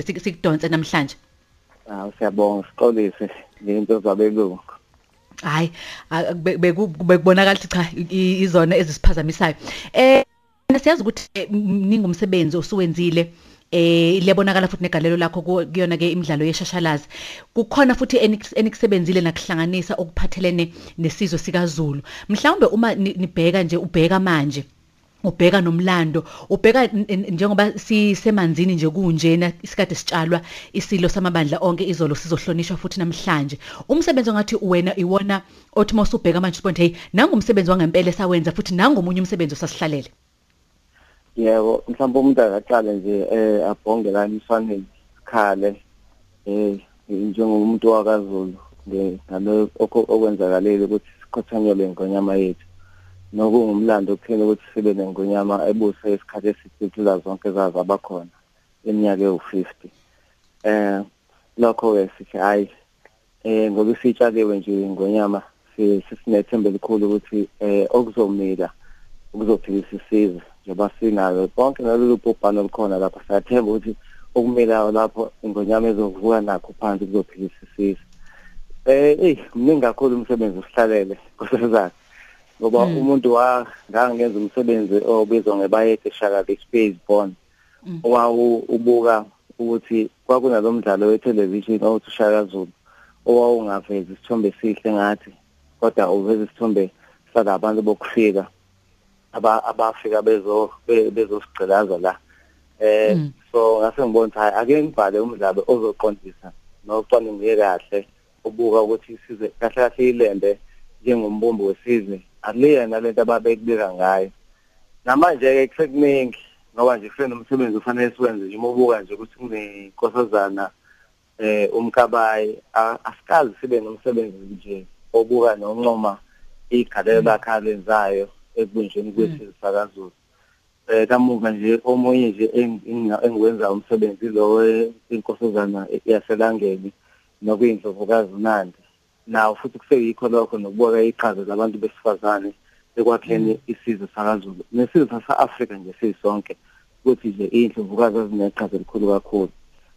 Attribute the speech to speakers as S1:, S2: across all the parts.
S1: siphinde sikudonse namhlanje.
S2: Ah siyabonga sixolise ngento zabelungu
S1: hayi bekubonakala ukuthi cha izona ezisiphazamisayo eh siyazi ukuthi eh, ningumsebenzi osuwenzile eh liyabonakala futhi negalelo lakho kuyona ke imidlalo yeshashalazi. Kukhona futhi enikusebenzile nakuhlanganisa okuphathelene nesizwe sikaZulu. Mhlawumbe uma nibheka nje ubheka manje ubheka nomlando ubheka njengoba sisemanzini nje kunjena isikade sitshalwa isilo samabandla onke izolo sizohlonishwa futhi namhlanje. Umsebenzi ongathi wena iwona othi mase ubheka manje ubona hey nangumsebenzi wangempela esawenza futhi nangomunye umsebenzi osasihlalele.
S2: Yebo mhlawumbe umuntu akaqale nje eh abhonge la emswaneni khale eh njengomuntu wakaZulu ngalo okwenzakalile ukuthi sikhothanyelwe ngonyama yethu. Nokungumlando kuphela ukuthi sibe nengonyama ebuse isikhathi esithile zonke zazo abakhona eminyaka ewu50 eh lokho ke sithi hayi eh ngoba isitshaliwe nje ngonyama sisinethembe likhulu ukuthi eh okuzomila okuzophilisa isizwe njengoba sinalo bonke nalolu bhubhane olukhona lapha. Siyathemba ukuthi okumilayo lapho ingonyama ezovuka nakho phansi kuzophilisa isizwe eh hey mningi kakhulu umsebenzi usihlalele kusezakhe ngoba mm. umuntu wa ngangenza umsebenzi obizwa ngebayede shaka space bond owawu ubuka ukuthi kwakunalomdlalo we-television othi ushaka Zulu owawungavezi isithombe sihle ngathi kodwa uveza isithombe salabantu bokufika aba abafika bezo bezosigcilaza la eh mm. so ngase ngibona ukuthi hayi ake ngibhale umdlalo ozoqondisa nocwaninge kahle ubuka ukuthi isize kahle kahle ilembe njengombombo wesizwe aliyena lento ababekubika ngayo. Namanje ke kusekuningi ngoba nje kufena umsebenzi ufanele siwenze nje ubuka nje ukuthi kunenkosazana eh umkabayi asikazi sibe nomsebenzi nje obuka noncoma igalelo lakhe alenzayo ekubunjweni kwesizwe sakaZulu. Eh kamuva nje omunye nje engiwenza umsebenzi lo wenkosazana yaselangeni nokuyindlovukazi uNandi. Nawo futhi kuseyikho lokho nokubuka iqhaza labantu besifazane ekwakheni isizwe sakaZulu. Nesizwe sasa-Afrika nje sisonke ukuthi nje iy'ndlovukazi ezineqhaza elikhulu kakhulu.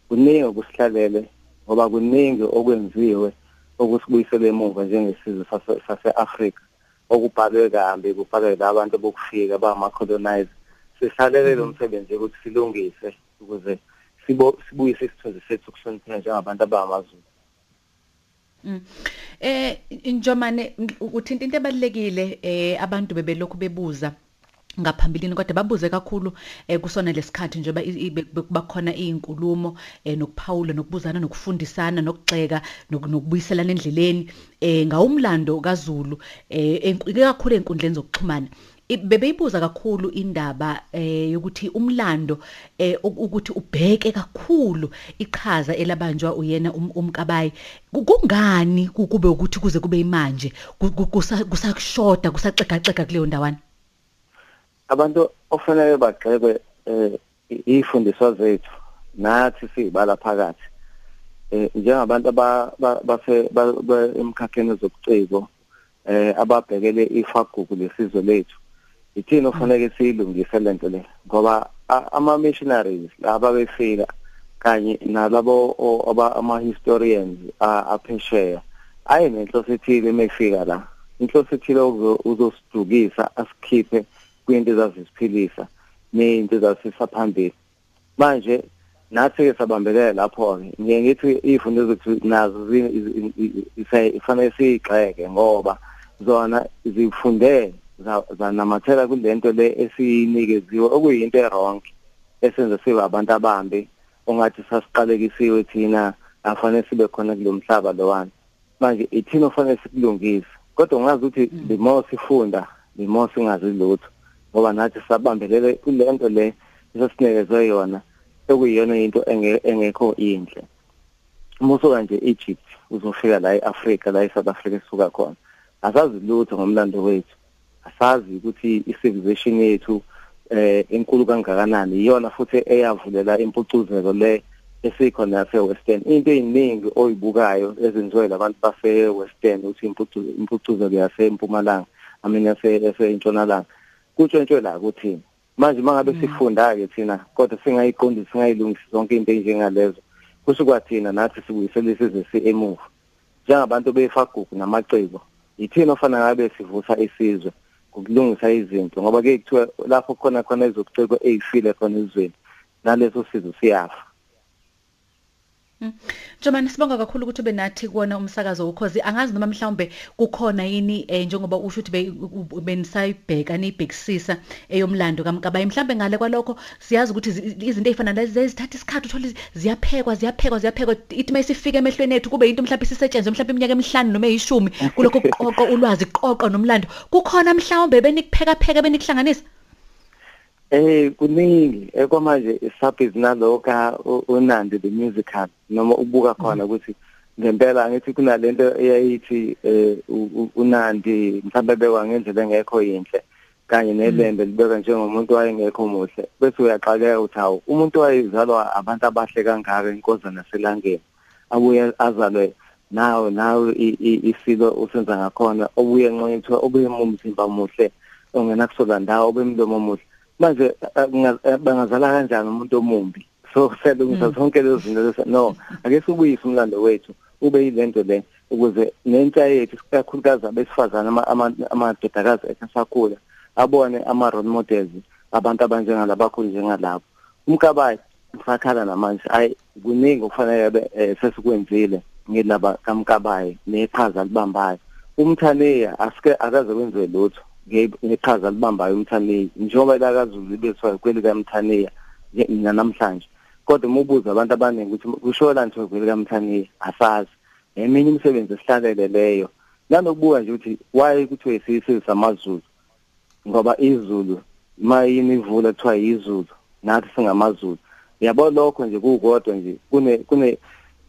S2: Kuningi okusihlalele ngoba kuningi okwenziwe okusibuyisele emuva njengesizwe sase-Afrika okubhalwe kambi kubhalwe labantu bokufika bangama-colonizer sihlalele lo msebenzi ukuthi silungise ukuze sibuyise isithunzi sethu kuhlonipheka njengabantu abangamaZulu
S1: Mm. Eh njomane uthinta into ebalekile eh abantu bebelokhu bebuza ngaphambilini kodwa babuze kakhulu eh kusona lesikhathi njengoba bakhona izinkulumo eh nokuphawula nokubuzana nokufundisana nokugxeka nokubuyiselana endleleni. Eh ngawumlando kaZulu eh kakhulu enkundleni zokuxhumana. Bebeyibuza kakhulu indaba eh yokuthi umlando eh ukuthi ubheke kakhulu iqhaza elabanjwa uyena um, umkabayi. Kungani kube ukuthi kuze kube imanje kusakushoda kusaxegaxega kuleyo ndawana?
S2: Abantu ofanele bagxekwe eh ifundiswa zethu nathi sibala phakathi. Eh njengabantu abase emkhakheni zokuciko eh ababhekele ifagugu lesizwe lethu. Ithini ofanele siyilungise lento le ngoba ama missionaries laba befika kanye nalabo ama historians aphesheya ayi nenhloso ethile mefika la inhloso ethile uzosidukisa asikhiphe kwinto ezazisiphilisa nento ezasisaphambili manje nathi ke sabambelela lapho ke ngiye ngithi ifundo zethu nazo ifanele siyigxeke ngoba zona zifunde zanamathela kulento le esiyinikeziwe okuyinto errong esenza sibe abantu abambi. Ongathi sasiqalekisiwe thina afanele sibe khona kulomhlaba lowani manje ithina ofanele sikulungise kodwa ungazi ukuthi the more sifunda the more singazi lutho ngoba nathi sabambelele kulento le esasinekezwe yona ekuyiyona into engekho inhle. Umusuka nje Egypt uzofika la eAfrica la eSouth Africa esuka khona. Asazi lutho ngomlando wethu. Asazi ukuthi i-civilization yethu eh enkulu kangakanani. Iyona futhi eyavulela impucuzeko le esikhona yase-western. Into eyiningi oyibukayo ezenziwe labantu base-western ukuthi impucuzeko yasempumalanga amina yasentshonalanga kutshentshwe la kuthini manje mangabe sifunda ke thina kodwa singayiqondisi singayilungisi zonke into enjengalezo kusho kwathina nathi sibuyisele isizwe emuva njengabantu befagugu namacebo yithina ofana ngabe sivusa isizwe. Ukulungisa izinto ngoba ke kuthiwa lapho khona khona ezokuciko eyifile khona ezweni naleso sizwe siyafa.
S1: Njomani sibonga kakhulu ukuthi ube nathi kuona umsakazo ukhozi angazi noma mhlawumbe kukhona yini eh, njengoba usho ukuthi benisayibheka nibhekisisa eyomlando kaMkabayi mhlawumbe ngale kwalokho siyazi ukuthi izinto ezifana lezi zithatha isikhathi uthola ziyaphekwa ziyaphekwa ziyaphekwa. Ithi mayisifika emehlweni ethu kube into mhlawumbe sisetshenzwe mhlawumbe iminyaka emihlanu noma eyishumi kulokho qoqo ulwazi qoqo nomlando. Kukhona mhlawumbe benikupheka pheka benikuhlanganisa.
S2: Eh kuningi ekwamanje isabhizi naloka unandi the musical noma ubuka khona ukuthi ngempela ngithi kunalento eyayithi eh unandi mhlawumbe bekwa ngendlela engekho yinhle kanye nelembe libeka njengomuntu wayengekho muhle. Bese uyaqaleka uthi hawu umuntu wayezalwa abantu abahle kangaka inkoza naselangeni abuye azalwe nawe nawe isilo usenza ngakhona obuye nqoyithwa obuye umzimba muhle ongena kusola ndawo obemlomo muhle manje bangazala kanjani umuntu omumbi? So selungisa zonke lezi zinto no ake sibuyise umlando wethu ube yilento le ukuze nentsha yethu kakhulukazi abesifazana amadodakazi esakhula abone ama role models abantu abanjengalaba njengalabo. Umkabayi ngisakhala namanje hayi kuningi okufanele sesikwenzile ngilaba kamkabayi neqhaza libambayo umthaniya asike akaze kwenziwe lutho. Ngeqhaza libambayo umthaniya njengoba lakaZulu bethiwa kweli kaMthaniya mina namhlanje. Kodwa umubuza abantu abaningi ukuthi kushola nje kweli kaMthaniya asazi. Eminye imisebenzi esihlalele leyo. Nanokubuka nje ukuthi why kuthiwe isizwe samaZulu? Ngoba izulu mayini ivula kuthiwa yizulu nathi singamaZulu. Yabo lokho nje kukodwa nje kune kune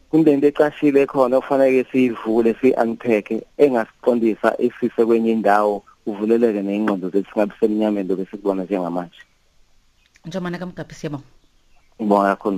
S2: kunento ecashile khona okufanele siyivule si-unpack engasiqondisa isise kwenye indawo kuvuleleke neingqondo zethu singabe semnyameni lokho esikubona njengamanje.
S1: Njomana kaMgabhi siyabonga.
S2: Ngibonga kakhulu